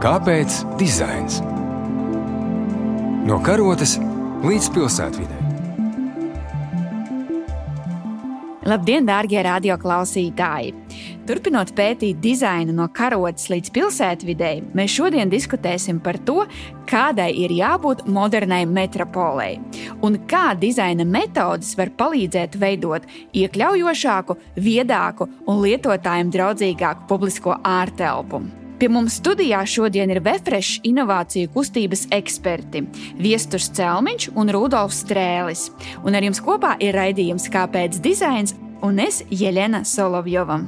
Kāpēc dizains? No karotes līdz pilsētvidē. Labdien, darbie radioklausītāji! Turpinot pētīt dizainu no karotes līdz pilsētvidei, mēs šodien diskutēsim par to, kādai ir jābūt modernai metropolei un kā dizaina metodes var palīdzēt veidot iekļaujošāku, viedāku un lietotājiem draudzīgāku publisko ārtelpu. Pie mums studijā šodien ir Vefresh inovāciju kustības eksperti Viesturs Celmiņš un Rudolfs Strēlis. Un ar jums kopā ir raidījums Kāpēc dizains un es Jelena Solovjova.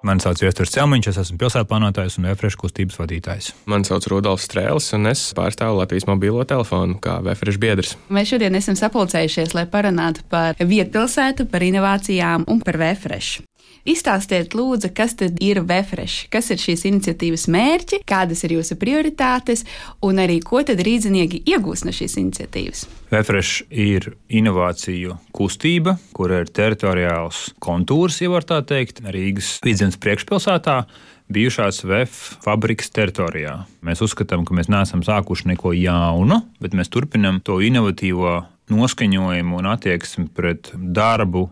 Mani sauc Viestures Celmiņš, es esmu pilsētplānotājs un Vēfreša kustības vadītājs. Mani sauc Rudolfs Strēlis, un es pārstāvu Latvijas mobilo telefonu kā Vēfreša biedrs. Mēs šodien esam sapulcējušies, lai parunātu par vietpilsētu, par inovācijām un par Vēfrešu. Izstāstiet, lūdzu, kas tad ir Vefresh, kas ir šīs iniciatīvas mērķi, kādas ir jūsu prioritātes un arī ko tad rīznieki iegūs no šīs iniciatīvas. Vefresh ir inovāciju kustība, kur ir teritoriāls kontūrs, ja var tā teikt, Rīgas vidzemes priekšpilsētā bijušās VF fabrikas teritorijā. Mēs uzskatām, ka mēs neesam sākuši neko jaunu, bet mēs turpinām to inovatīvo noskaņojumu un attieksmi pret darbu,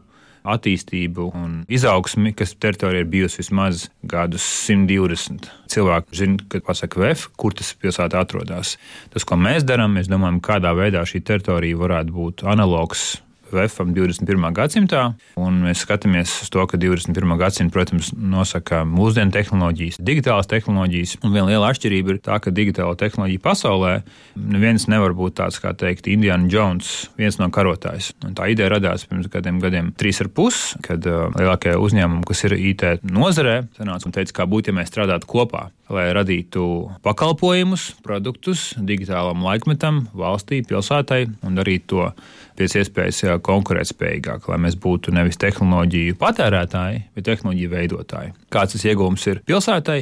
attīstību un izaugsmi, kas teritorijā ir bijusi vismaz gadus 120. Cilvēki zina, kad pasakā VF, kur tas pilsētā atrodas. Tas, ko mēs darām, mēs domājam, kādā veidā šī teritorija varētu būt analogs VFam 21. gadsimtā. Mēs skatāmies uz to, ka 21. gadsimta, protams, nosaka mūsdienu tehnoloģijas, digitālas tehnoloģijas. Un viena liela atšķirība ir tā, ka digitāla tehnoloģija pasaulē neviens nevar būt tāds, kā teikt, Indiana Jones, viens no karotājs. Un tā ideja radās pirms kādiem gadiem, trīs ar pus, kad uh, lielākie uzņēmumi, kas ir IT nozarē, sanāca un teica, kā būtu, ja mēs strādātu kopā, lai radītu pakalpojumus, produktus digitālam laikmetam, valstī, pilsētai un darītu to pēc iespējas konkurētspējīgāk, lai mēs būtu nevis tehnoloģiju patērētāji, bet tehnoloģiju veidotāji. Kāds tas iegūms ir pilsētai?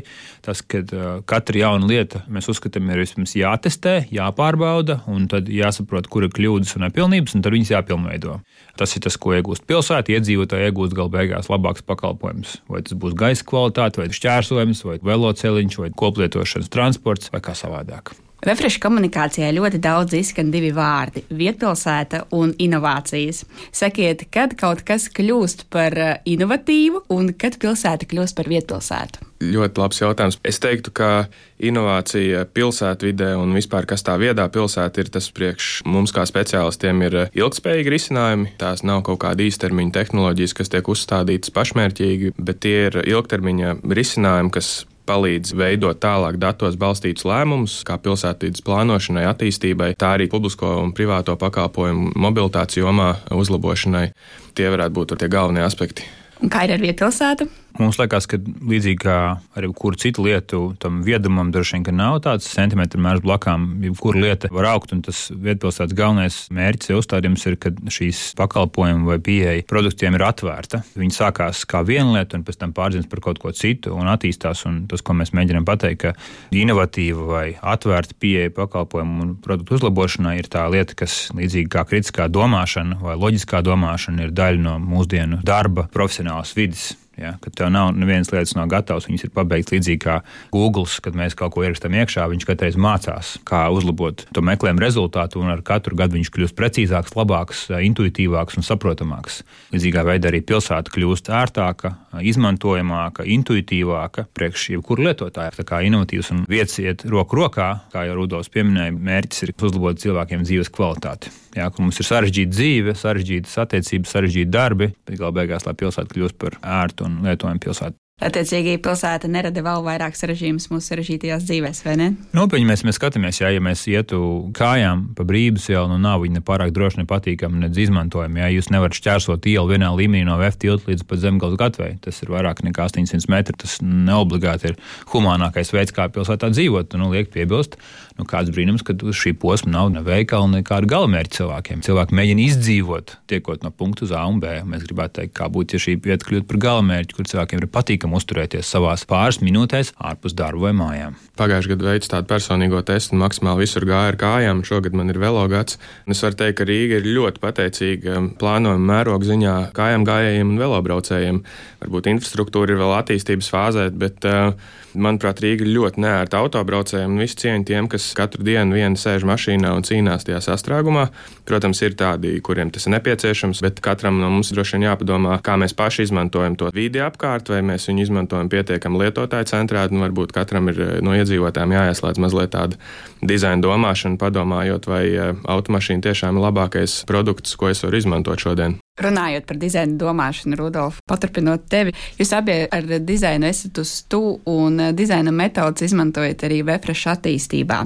Tas, ka katra jauna lieta mēs uzskatām, ir vispirms jātestē, jāpārbauda, un tad jāsaprot, kur ir kļūdas un nepilnības, un tad viņas jāpilnveido. Tas ir tas, ko iegūst pilsēta. Iedzīvotāji iegūst galu beigās labāks pakalpojums. Vai tas būs gaisa kvalitāte, vai šķērsojums, vai veloceliņš, vai koplietošanas transports, vai kā savādāk. Refresh komunikācijā ļoti daudz izskan divi vārdi - vietpilsēta un inovācijas. Sakiet, kad kaut kas kļūst par uh, inovatīvu un kad pilsēta kļūst par vietpilsētu? Ļoti labs jautājums. Es teiktu, ka inovācija pilsētvidē un vispār kas tā viedā pilsēta ir tas priekš mums kā speciālistiem ir uh, ilgspējīgi risinājumi. Tās nav kaut kāda īstermiņa tehnoloģijas, kas tiek uzstādītas pašmērķīgi, bet tie ir ilgtermiņa risinājumi, kas palīdz veidot tālāk datos balstītus lēmumus, kā pilsētvidas plānošanai, attīstībai, tā arī publisko un privāto pakalpojumu mobilitātes jomā uzlabošanai. Tie varētu būt tie galvenie aspekti. Un kā ir ar vietpilsētu? Mums liekas, ka līdzīgi kā arī kuru citu lietu, tam viedumam droši vien nav tāds centimetru mērs blakām. Jebkura lieta var augt, un tas vietpilsētas galvenais mērķis ir uzstādījums, ir, ka šīs pakalpojumu vai pieeja produktiem ir atvērta. Viņi sākās kā viena lieta, un pēc tam pārdzīvot par kaut ko citu un attīstās. Un tas, ko mēs mēģinām pateikt, ka inovatīva vai atvērta pieeja pakalpojumu un produktu uzlabošanai ir tā lieta, kas līdzīgi kā kritiskā domāšana vai loģiskā domāšana ir daļa no mūsdienu darba profesionālas vidas. Ja, kad tev nav nevienas lietas nav gatavas, viņas ir pabeigts līdzīgi kā Google, kad mēs kaut ko ierakstām iekšā, viņš katru reizi mācās, kā uzlabot to meklējumu rezultātu, un ar katru gadu viņš kļūst precīzāks, labāks, intuitīvāks un saprotamāks. Līdzīgā veidā arī pilsēta kļūst ērtāka, izmantojamāka, intuitīvāka priekš jebkura lietotāja. Tā kā inovatīvs un vietas iet roku rokā, kā jau Rudolf pieminēja, mērķis ir uzlabot cilvēkiem dzīves kvalitāti. Jā, mums ir sarežģīta dzīve, sarežģītas attiecības, sarežģīti darbi, bet galu beigās, lai pilsēta kļūst par ērtu un lietojamu pilsētu. Attiecīgi, pilsēta nerada vēl vairāk sarežģījumus mūsu sarežģītajās dzīvēs, vai ne? Nopietni mēs, mēs skatāmies, ja, ja mēs ietu kājām pa brīvības ielu, nu nav viņa nepārāk droši, nepatīkami, nedz izmantojami. Ja jūs nevarat šķērsot ielu vienā līmenī no VF tilta līdz pat zemgals gatvei, tas ir vairāk nekā 800 metri. Tas neobligāti ir humānākais veids, kā pilsētā dzīvot. Nu, liek piebilst, nu, kāds brīnums, ka šī posma nav ne veikala, nekāda galamērķa cilvēkiem. Cilvēki mēģina izdzīvot, tiekot no punkta uz A un B. Mēs gribētu teikt, kā būtu, ja šī vieta kļūtu par galamērķi, kur cilvēkiem ir patīkami laikam uzturēties savās pāris minūtēs ārpus darba vai mājām. Pagājušajā gadā veicu tādu personīgo testu un maksimāli visur gāju ar kājām. Šogad man ir velogads. Es varu teikt, ka Rīga ir ļoti pateicīga plānojuma mēroga ziņā kājām gājējiem un velobraucējiem. Varbūt infrastruktūra ir vēl attīstības fāzē, bet uh, Manuprāt, Rīga ir ļoti neērta autobraucējiem un visu cieņu tiem, kas katru dienu viena sēž mašīnā un cīnās tajā sastrēgumā. Protams, ir tādi, kuriem tas ir nepieciešams, bet katram no mums droši vien jāpadomā, kā mēs paši izmantojam to vidi apkārt, vai mēs viņu izmantojam pietiekami lietotāju centrēti, un varbūt katram ir no iedzīvotājiem jāieslēdz mazliet tāda dizaina domāšana, padomājot, vai eh, automašīna tiešām ir labākais produkts, ko es varu izmantot šodien. Runājot par dizaina domāšanu, Rudolf, paturpinot tevi, jūs abi ar dizainu esat uz tu un dizaina metodas izmantojat arī Vefresh attīstībā.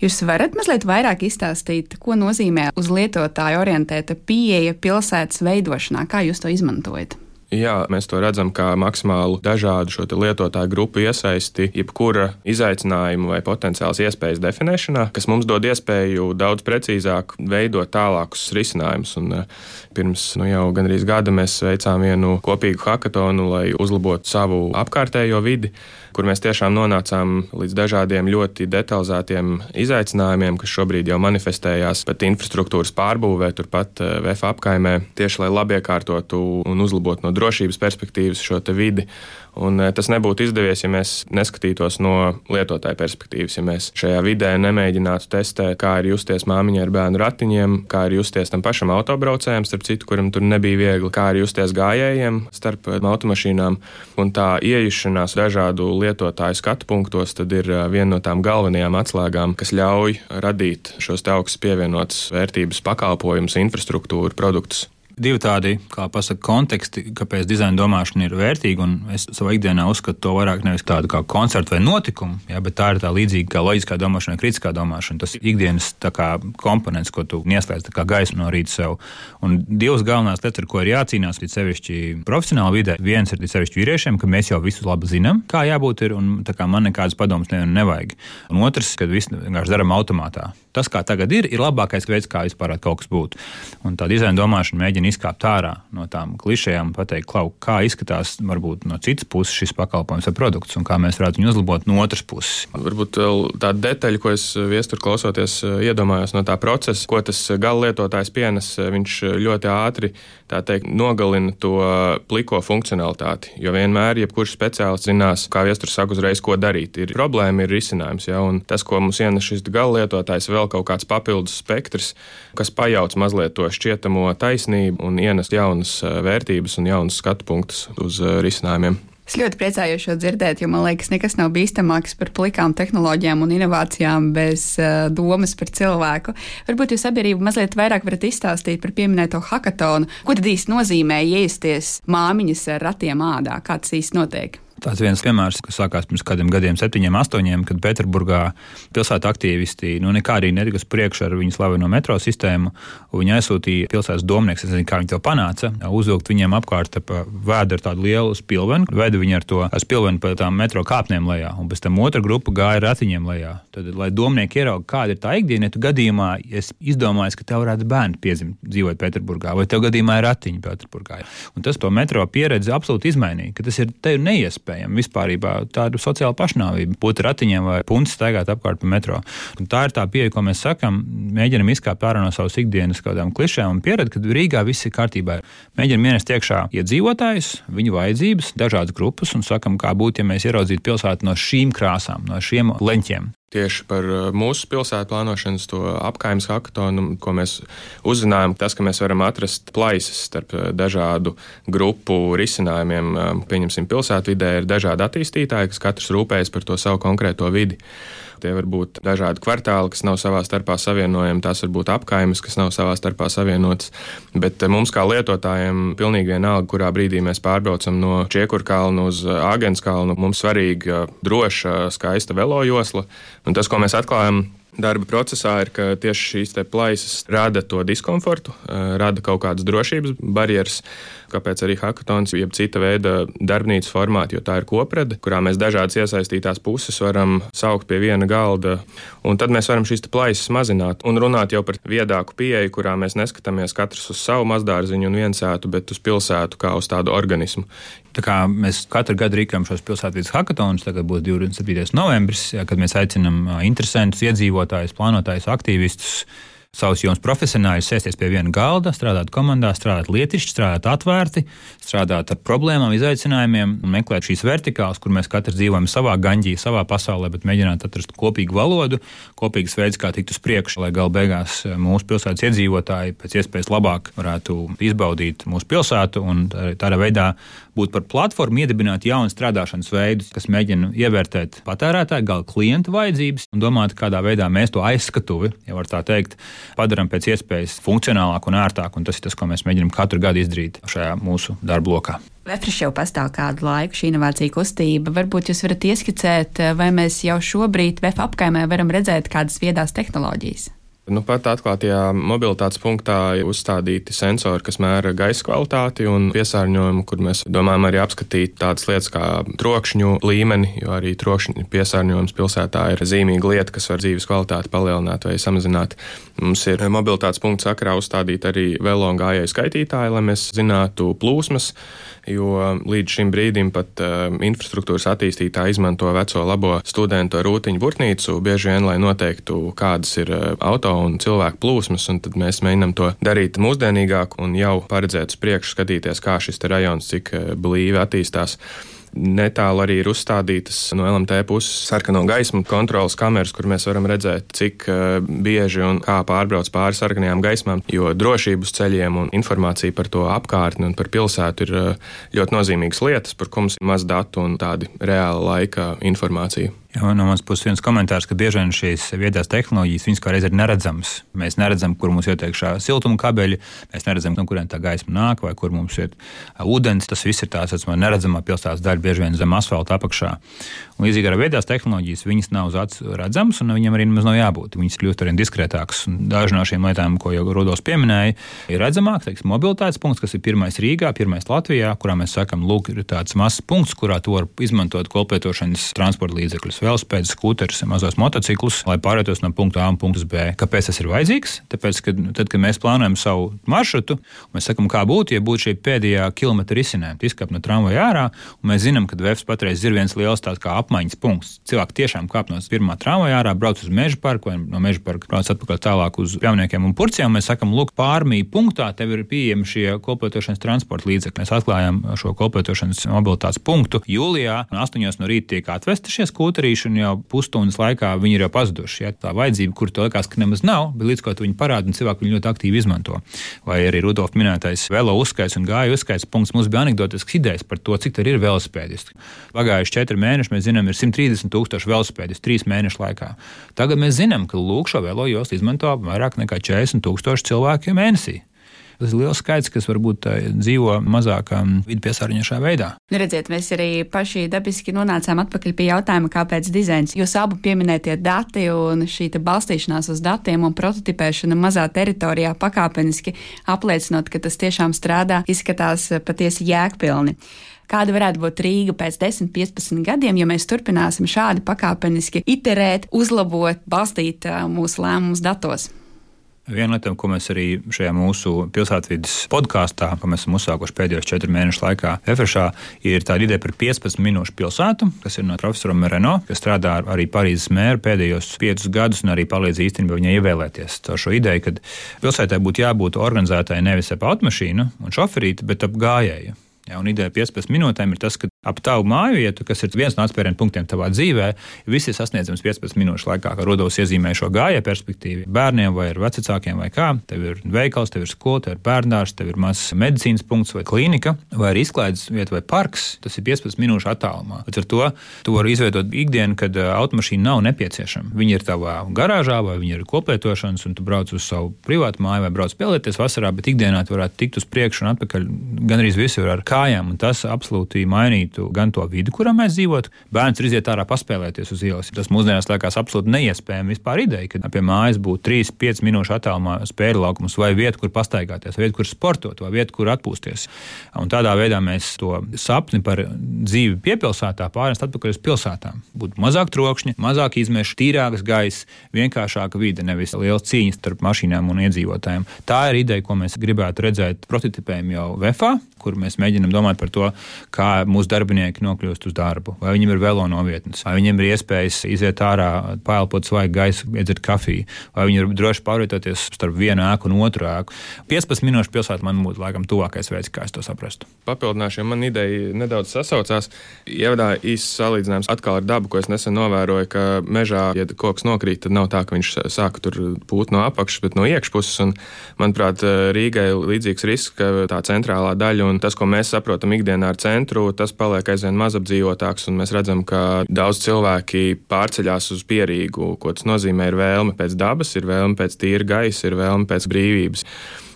Jūs varat mazliet vairāk izstāstīt, ko nozīmē uz lietotāju orientēta pieeja pilsētas veidošanā, kā jūs to izmantojat? Jā, mēs to redzam kā maksimālu dažādu šo lietotāju grupu iesaisti, jebkura izaicinājuma vai potenciāls iespējas definēšanā, kas mums dod iespēju daudz precīzāk veidot tālākus risinājumus. Un, eh, pirms nu, jau gandrīz gada mēs veicām vienu kopīgu hackathonu, lai uzlabotu savu apkārtējo vidi kur mēs tiešām nonācām līdz dažādiem ļoti detalizētiem izaicinājumiem, kas šobrīd jau manifestējās pat infrastruktūras pārbūvē, turpat eh, VF apkaimē, tieši lai labiekārtotu un uzlabotu no drošības perspektīvas šo vidi Un eh, tas nebūtu izdevies, ja mēs neskatītos no lietotāja perspektīvas, ja mēs šajā vidē nemēģinātu testēt, kā ir justies māmiņai ar bērnu ratiņiem, kā ir justies tam pašam autobraucējam, starp citu, kuram tur nebija viegli, kā ir justies gājējiem starp eh, automašīnām. Un tā iejušanās dažādu lietotāju skatu punktos tad ir viena no tām galvenajām atslēgām, kas ļauj radīt šos augstus pievienotas vērtības pakalpojumus, infrastruktūru, produktus. Divi tādi, kā pasaka, konteksti, kāpēc dizaina domāšana ir vērtīga. Es savā ikdienā uzskatu to vairāk nevis tādu kā koncertu vai notikumu, ja, bet tā ir tā līdzīga kā loģiskā domāšana, kritiskā domāšana. Tas ir ikdienas kā, komponents, ko tu ieslēdz kā gaismu no rīta sev. Un divas galvenās lietas, ar ko ir jācīnās, ir sevišķi profesionāli vidē. Viens ir sevišķi vīriešiem, ka mēs jau visu labi zinām, kā jābūt, ir, un kā man nekādas padomas nevienu nevajag. Un otrs, kad viss vienkārši darām automātā. Tas, kā tagad ir, ir labākais veids, kā vispār kaut kas būtu. Un tā dizaina domāšana mēģina mēģina izkāpt ārā no tām klišejām un pateikt, klau, kā izskatās varbūt no citas puses šis pakalpojums vai produkts un kā mēs varētu viņu uzlabot no otras puses. Varbūt tāda detaļa, ko es viestur klausoties, iedomājos no tā procesa, ko tas gala lietotājs pienes. Viņš ļoti ātri teikt, nogalina to pliko funkcionalitāti. Jo vienmēr, jebkurš speciālists zinās, kā viesturs saka uzreiz, ko darīt. Ir problēma, ir risinājums. Ja? Un tas, ko mums ienes šis gala lietotājs, vēl kaut kāds papildus spektrs, kas pajauc mazliet to šķietamo taisnību un ienest jaunas vērtības un jaunas skatu punktus uz risinājumiem. Es ļoti priecājos šo dzirdēt, jo man liekas, nekas nav bīstamāks par plikām tehnoloģijām un inovācijām bez uh, domas par cilvēku. Varbūt jūs sabiedrība mazliet vairāk varat izstāstīt par pieminēto hackathonu. Ko tad īsti nozīmē iesties māmiņas ar ratiem ādā? Kā tas īsti notiek? Tāds viens piemērs, kas sākās pirms kādiem gadiem, septiņiem, astoņiem, kad Pēterburgā pilsētas aktīvisti nu, nekā arī netika uz priekšu ar viņu slaveno metro sistēmu. Viņi aizsūtīja pilsētas domnieks, es nezinu, kā viņi to panāca, uzvilkt viņiem apkārt ap vēdu ar tādu lielu spilvenu, veda viņu ar to spilvenu pa tām metro kāpnēm lejā, un pēc tam otra grupa gāja ar ratiņiem lejā. Tad, lai domnieki ieraudzītu, kāda ir tā ikdiena, ja tu gadījumā es izdomāju, ka tev varētu bērni piedzimt dzīvot Pēterburgā, vai tev gadījumā ir ratiņi Pēterburgā. Un tas to metro pieredzi absolūti izmainīja, ka tas ir tev neiespējami iespējama vispār tāda sociāla pašnāvība. Būt ratiņiem vai punci staigāt apkārt pa metro. Un tā ir tā pieeja, ko mēs sakām. Mēģinam izkāpt ārā no savas ikdienas kādām klišēm un pieredzi, ka Rīgā viss ir kārtībā. Mēģinam ienest iekšā iedzīvotājus, viņu vajadzības, dažādas grupas un sakam, kā būtu, ja mēs ieraudzītu pilsētu no šīm krāsām, no šiem leņķiem tieši par uh, mūsu pilsētu plānošanas, apgājumu hackathonu, ko mēs uzzinājām, tas, ka mēs varam atrast plaisas starp uh, dažādu grupu risinājumiem. Um, pieņemsim, pilsētvidē ir dažādi attīstītāji, kas katrs rūpējas par to savu konkrēto vidi. Tie var būt dažādi kvartāli, kas nav savā starpā savienojami, tās var būt apkaimes, kas nav savā starpā savienotas. Bet uh, mums, kā lietotājiem, pilnīgi vienalga, kurā brīdī mēs pārbraucam no Čiekurkalna uz Āgenskalnu, mums svarīga droša, skaista velojosla Un tas, ko mēs atklājam, darba procesā, ir, ka tieši šīs plaisas rada to diskomfortu, rada kaut kādas drošības barjeras kāpēc arī hackathons, jeb cita veida darbnīcas formāti, jo tā ir koprede, kurā mēs dažādas iesaistītās puses varam saukt pie viena galda, un tad mēs varam šīs plaisas mazināt un runāt jau par viedāku pieeju, kurā mēs neskatāmies katrs uz savu mazdārziņu un viensētu, bet uz pilsētu kā uz tādu organismu. Tā kā mēs katru gadu rīkojam šos pilsētvidas hackathonus, tagad būs 27. novembris, kad mēs aicinām interesantus, iedzīvotājus, plānotājus, aktīvistus savus jums profesionāļus sēsties pie viena galda, strādāt komandā, strādāt lietišķi, strādāt atvērti, strādāt ar problēmām, izaicinājumiem un meklēt šīs vertikālas, kur mēs katrs dzīvojam savā gaņģī, savā pasaulē, bet mēģināt atrast kopīgu valodu, kopīgas veids, kā tikt uz priekšu, lai gal beigās eh, mūsu pilsētas iedzīvotāji pēc iespējas labāk varētu izbaudīt mūsu pilsētu un tādā veidā būt par platformu, iedibināt jaunu strādāšanas veidu, kas mēģina ievērtēt patērētāju, gala klientu vajadzības un domāt, kādā veidā mēs to aizskatuvi, ja var tā teikt, padarām pēc iespējas funkcionālāku un ērtāku. Un tas ir tas, ko mēs mēģinām katru gadu izdarīt šajā mūsu darba lokā. Vefriš jau pastāv kādu laiku šī inovācija kustība. Varbūt jūs varat ieskicēt, vai mēs jau šobrīd VF apkaimē varam redzēt kādas viedās tehnoloģijas. Nu, pat atklātajā mobilitātes punktā ir uzstādīti sensori, kas mēra gaisa kvalitāti un piesārņojumu, kur mēs domājam arī apskatīt tādas lietas kā trokšņu līmeni, jo arī trokšņu piesārņojums pilsētā ir zīmīga lieta, kas var dzīves kvalitāti palielināt vai samazināt. Mums ir mobilitātes punkta sakarā uzstādīti arī velo un gājēju skaitītāji, lai mēs zinātu plūsmas jo līdz šim brīdim pat uh, infrastruktūras attīstītāji izmanto veco labo studentu rūtiņu burtnīcu, bieži vien, lai noteiktu, kādas ir uh, auto un cilvēku plūsmas, un tad mēs mēģinām to darīt mūsdienīgāk un jau paredzēt uz priekšu, skatīties, kā šis rajons cik uh, blīvi attīstās. Netālu arī ir uzstādītas no LMT puses sarkano gaismu kontrolas kameras, kur mēs varam redzēt, cik eh, bieži un kā pārbrauc pāri sarkanajām gaismām, jo drošības ceļiem un informācija par to apkārtni un par pilsētu ir eh, ļoti nozīmīgas lietas, par ko mums ir maz datu un tādi reāla laika informācija. Jā, no manas puses viens komentārs, ka bieži vien šīs viedās tehnoloģijas, viņas kā reiz ir neredzamas. Mēs neredzam, kur mums ir iekšā siltuma kabeļi, mēs neredzam, no kurien tā gaisma nāk, vai kur mums ir ūdens. Tas viss ir tāds - neredzamā pilsētas daļa, bieži vien zem asfalta apakšā. Un, līdzīgi ar viedās tehnoloģijas, viņas nav uz acu redzamas, un viņam arī nemaz nav jābūt. Viņas kļūst arvien diskrētākas. Daži no šīm lietām, ko jau Rudolf pieminēja, ir redzamāk, teiksim, mobilitātes punkts, kas ir pirmais Rīgā, pirmais Latvijā, kurā mēs sakam, lūk, ir tāds mazs punkts, kurā to var izmantot kolpētošanas transporta līdzekļus velospēdas, skūterus, mazos motociklus, lai pārvietos no punkta A un punkta B. Kāpēc tas ir vajadzīgs? Tāpēc, ka tad, kad mēs plānojam savu maršrutu, mēs sakām, kā būtu, ja būtu šī pēdējā kilometra risinājuma, izkāpt no tramvaja ārā, un mēs zinām, ka VFS patreiz ir viens liels tāds kā apmaiņas punkts. Cilvēki tiešām kāp no pirmā tramvaja ārā, brauc uz meža parku vai no meža parka brauc atpakaļ tālāk uz pļauniekiem un purciem. Mēs sakām, lūk, pārmīja punktā tev ir pieejami šie kolpotošanas transporta līdzekļi. Mēs atklājām šo kolpotošanas mobilitātes punktu jūlijā, un 8 no rīta tiek atvesti šie skūterīši, un jau pusstundas laikā viņi ir jau pazuduši. Ja? Tā vajadzība, kur to likās, ka nemaz nav, bet līdz ko viņi parāda, un cilvēki viņu ļoti aktīvi izmanto. Vai arī Rudolf minētais velo uzskaits un gāju uzskaits punkts. Mums bija anekdotisks idejas par to, cik ir velospēdisti. Pagājuši četri mēneši, mēs zinām, ir 130 tūkstoši velospēdistu trīs mēnešu laikā. Tagad mēs zinām, ka lūk, šo velo jostu izmanto vairāk nekā 40 tūkstoši cilvēku mēnesī. Tas ir liels skaits, kas varbūt dzīvo mazāk vidu piesārņošā veidā. Nu, redziet, mēs arī paši dabiski nonācām atpakaļ pie jautājuma, kāpēc dizains. Jūs abu pieminētie dati un šī balstīšanās uz datiem un prototipēšana mazā teritorijā pakāpeniski apliecinot, ka tas tiešām strādā, izskatās patiesi jēgpilni kāda varētu būt Rīga pēc 10, 15 gadiem, ja mēs turpināsim šādi pakāpeniski iterēt, uzlabot, balstīt mūsu lēmumus datos. Viena lieta, ko mēs arī šajā mūsu pilsētvidas podkāstā, ko mēs esam uzsākuši pēdējos četru mēnešu laikā, Efrešā, ir tāda ideja par 15 minūšu pilsētu, kas ir no profesora Mereno, kas strādā arī Parīzes mēra pēdējos piecus gadus un arī palīdz īstenībā viņai ievēlēties. Ar šo ideju, ka pilsētai būtu jābūt organizētai nevis ap automašīnu un šoferīti, bet ap gājēju. Ja, un ideja 15 minūtēm ir tas, ka ap tavu māju vietu, kas ir viens no atspērienu punktiem tavā dzīvē, viss ir sasniedzams 15 minūšu laikā, kā Rudolf iezīmē šo gājēju perspektīvu. Bērniem vai vecākiem vai kā, tev ir veikals, tev ir skola, tev ir bērnārs, tev ir mazs medicīnas punkts vai klinika, vai arī izklaides vieta vai parks. Tas ir 15 minūšu attālumā. Līdz ar to tu vari izveidot ikdienu, kad automašīna nav nepieciešama. Viņa ir tavā garāžā vai viņa ir koplietošanas, un tu brauc uz savu privātu māju vai brauc spēlēties vasarā, bet ikdienā tu varētu tikt uz priekšu un atpakaļ gan arī visur ar kājām, un tas absolūti mainītu mainītu gan to vidi, kurā mēs dzīvotu. Bērns ir iziet ārā paspēlēties uz ielas. Tas mūsdienās liekas absolūti neiespējami vispār ideja, ka pie mājas būtu 3-5 minūšu attālumā spēļu laukums vai vieta, kur pastaigāties, vai vieta, kur sportot, vai vieta, kur atpūsties. Un tādā veidā mēs to sapni par dzīvi piepilsētā pārnest atpakaļ uz pilsētām. Būtu mazāk trokšņa, mazāk izmešu, tīrāks gaiss, vienkāršāka vide, nevis liela cīņa starp mašīnām un iedzīvotājiem. Tā ir ideja, ko mēs gribētu redzēt prototipējumu jau VFA, kur mēs mēģinām domāt par to, kā mūsu darbinieki nokļūst uz darbu. Vai viņiem ir velo novietnes, vai viņiem ir iespējas iziet ārā, pēlpot svaigu gaisu, iedzert kafiju, vai viņi ir droši pārvietoties starp vienu ēku un otru ēku. 15 minūšu pilsētā man būtu laikam tuvākais veids, kā es to saprastu. Papildināšu, jo man ideja nedaudz sasaucās. Ievadā īsts salīdzinājums atkal ar dabu, ko es nesen novēroju, ka mežā, ja koks nokrīt, tad nav tā, ka viņš sāk tur pūt no apakšas, bet no iekšpuses. Un, manuprāt, Rīgai līdzīgs risks, ka tā centrālā daļa un tas, ko mēs saprotam ikdienā ar centru, tas paliek aizvien mazapdzīvotāks, un mēs redzam, ka daudz cilvēki pārceļās uz pierīgu, ko tas nozīmē, ir vēlme pēc dabas, ir vēlme pēc tīra gaisa, ir vēlme pēc brīvības.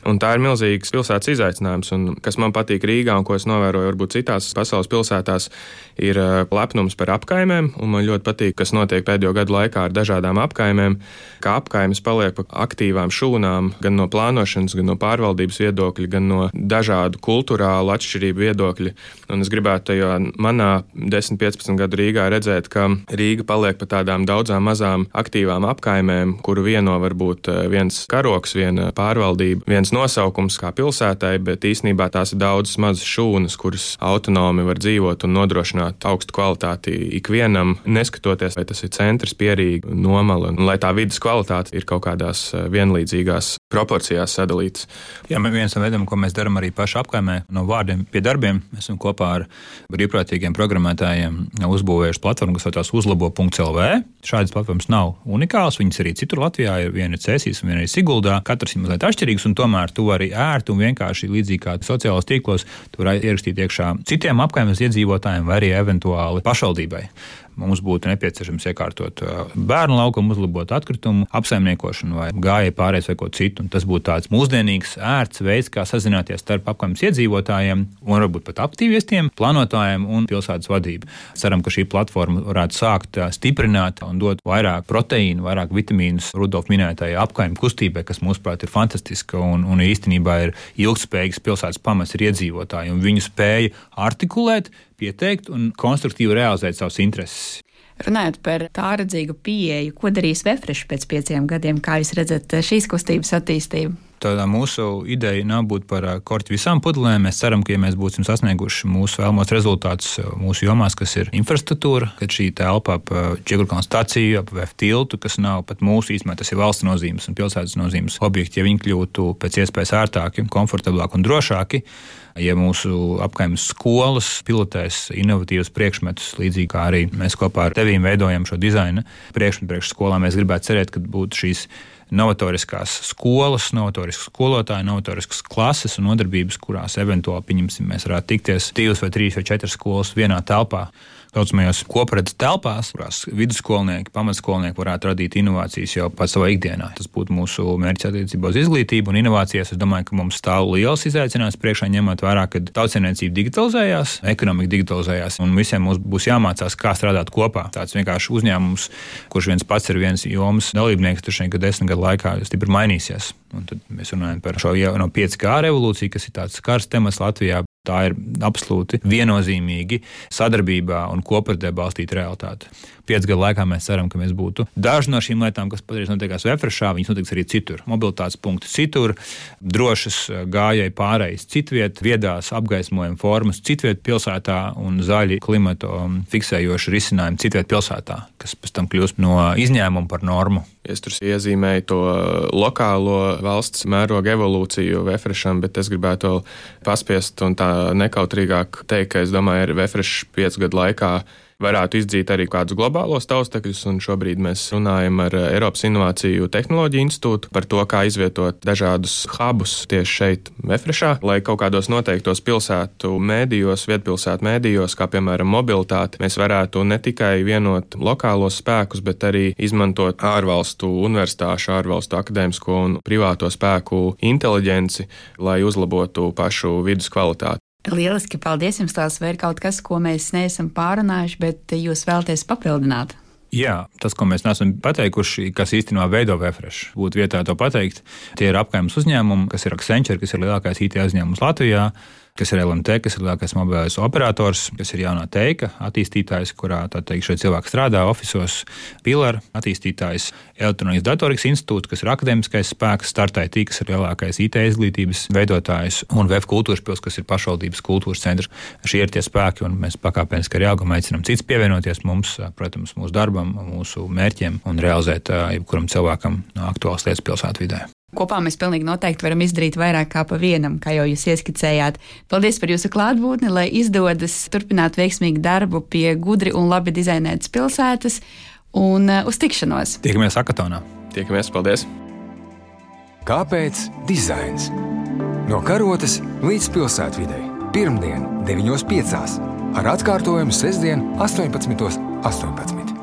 Un tā ir milzīgs pilsētas izaicinājums. Un, kas man patīk Rīgā un ko es novēroju varbūt citās pasaules pilsētās, ir lepnums par apkaimēm. Man ļoti patīk, kas notiek pēdējo gadu laikā ar dažādām apkaimēm, kā apkaimes paliek par aktīvām šūnām, gan no plānošanas, gan no pārvaldības viedokļa, gan no dažādu kultūrālu atšķirību viedokļa. Un es gribētu tajā manā 10-15 gadu Rīgā redzēt, ka Rīga paliek par tādām daudzām mazām aktīvām apkaimēm, kuru vieno varbūt viens karoks, viena pārvaldība, viens nosaukums kā pilsētai, bet īsnībā tās ir daudzas mazas šūnas, kuras autonomi var dzīvot un nodrošināt augstu kvalitāti ikvienam, neskatoties, vai tas ir centrs, pierīga, nomala, un lai tā vidas kvalitāte ir kaut kādās eh, vienlīdzīgās proporcijās sadalīts. Jā, viens no veidiem, ko mēs darām arī pašā apkaimē, no vārdiem pie darbiem, mēs esam kopā ar brīvprātīgiem programmētājiem uzbūvējuši platformu, kas saucās uzlabo.lv. Šādas platformas nav unikālas, viņas arī citur Latvijā ir viena ir Cēsīs viena ir Siguldā. Katrs ir mazliet atšķirīgs, un tomēr tu vari ērti un vienkārši līdzīgi kā sociālajos tīklos, tu vari ierakstīt iekšā citiem apkaimes iedzīvotājiem vai arī eventuāli pašvaldībai mums būtu nepieciešams iekārtot bērnu laukumu, uzlabot atkritumu apsaimniekošanu vai gājēju pārējais vai ko citu. Un tas būtu tāds mūsdienīgs, ērts veids, kā sazināties starp apkaimes iedzīvotājiem un varbūt pat aktīvistiem, plānotājiem un pilsētas vadību. Ceram, ka šī platforma varētu sākt stiprināt un dot vairāk proteīnu, vairāk vitamīnus Rudolf minētajai apkaimes kustībai, kas mūsuprāt ir fantastiska un, un īstenībā ir ilgspējīgs pilsētas pamats ir iedzīvotāji un viņu spēja artikulēt pieteikt un konstruktīvi realizēt savas intereses. Runājot par tāredzīgu pieeju, ko darīs Vefresh pēc pieciem gadiem, kā jūs redzat šīs kustības attīstību? Tā mūsu ideja nav būt par korķi visām pudelēm. Mēs ceram, ka, ja mēs būsim sasnieguši mūsu vēlamos rezultātus mūsu jomās, kas ir infrastruktūra, kad šī telpa ap Čigurkānu stāciju, ap VF tiltu, kas nav pat mūsu īstenībā, tas ir valsts nozīmes un pilsētas nozīmes objekti, ja viņi kļūtu pēc iespējas ērtāki, komfortablāki un drošāki, ja mūsu apgājuma skolas pilotēs inovatīvus priekšmetus, līdzīgi kā arī mēs kopā ar tevīm veidojam šo dizaina priekšmetu priekš skolām, mēs gribētu cerēt, ka būtu šīs novatoriskās skolas, novatoriskas skolotāji, novatoriskas klases un nodarbības, kurās eventuāli, pieņemsim, mēs varētu tikties divas vai trīs vai četras skolas vienā telpā saucamajās kopredzes telpās, kurās vidusskolnieki, pamatskolnieki varētu radīt inovācijas jau pats savā ikdienā. Tas būtu mūsu mērķis attiecībā uz izglītību un inovācijas. Es domāju, ka mums stāv liels izaicinājums priekšā, ņemot vērā, ka tautsēmniecība digitalizējās, ekonomika digitalizējās, un visiem mums būs jāmācās, kā strādāt kopā. Tāds vienkārši uzņēmums, kurš viens pats ir viens jomas dalībnieks, tur šeit desmit gadu laikā stipri mainīsies. Un tad mēs runājam par šo jau no 5G revolūciju, kas ir tāds karsts temats Latvijā. Tā ir absolūti viennozīmīgi sadarbībā un kopradē balstīta realitāte. Piecu gadu laikā mēs ceram, ka mēs būtu daži no šīm lietām, kas patreiz notiekās Vēfrešā, viņas notiks arī citur. Mobilitātes punkti citur, drošas eh, gājēji pārējas citviet, viedās apgaismojuma formas citviet pilsētā un zaļi klimatu um, fiksējoši risinājumi citviet pilsētā, kas pēc tam kļūst no izņēmuma par normu. Es tur iezīmēju to lokālo valsts mēroga evolūciju Vēfrešam, bet es gribētu vēl paspiest un tā nekautrīgāk teikt, ka es domāju, ka Vēfrešs piecu gadu laikā varētu izdzīt arī kādus globālos taustekļus. Šobrīd mēs runājam ar eh, Eiropas Innovāciju tehnoloģiju institūtu par to, kā izvietot dažādus hubus tieši šeit, Mefrešā, lai kaut kādos noteiktos pilsētu mēdījos, vietpilsētu mēdījos, kā piemēram mobilitāte, mēs varētu ne tikai vienot lokālos spēkus, bet arī izmantot ārvalstu universitāšu, ārvalstu akadēmisko un privāto spēku inteliģenci, lai uzlabotu pašu vidus kvalitāti. Lieliski, paldies jums tās, vai ir kaut kas, ko mēs neesam pārunājuši, bet jūs vēlaties papildināt? Jā, tas, ko mēs neesam pateikuši, kas īstenībā veido Vefresh, būtu vietā to pateikt. Tie ir apgājums uzņēmumi, kas ir Accenture, kas ir lielākais IT uzņēmums Latvijā kas ir LMT, kas ir lielākais mobilais operators, kas ir jaunā teika attīstītājs, kurā teikt, šie cilvēki strādā oficiālos, pilāra attīstītājs, elektronikas datorikas institūts, kas ir akadēmiskais spēks, startai tīk, kas ir lielākais IT izglītības veidotājs, un VF kultūras pils, kas ir pašvaldības kultūras centrs. Šie ir tie spēki, un mēs pakāpeniski arī augam aicinām cits pievienoties mums, protams, mūsu darbam, mūsu mērķiem un realizēt jebkuram cilvēkam aktuālas lietas pilsētvidē. Kopā mēs pilnīgi noteikti varam izdarīt vairāk kā pa vienam, kā jau jūs ieskicējāt. Paldies par jūsu klātbūtni, lai izdodas turpināt veiksmīgu darbu pie gudri un labi dizainētas pilsētas un uh, uz tikšanos. Tiekamies Akatonā. Tiekamies, paldies! Kāpēc dizains? No karotes līdz pilsētvidē. Pirmdien, 9.5. ar atkārtojumu sestdien, 18.18. 18.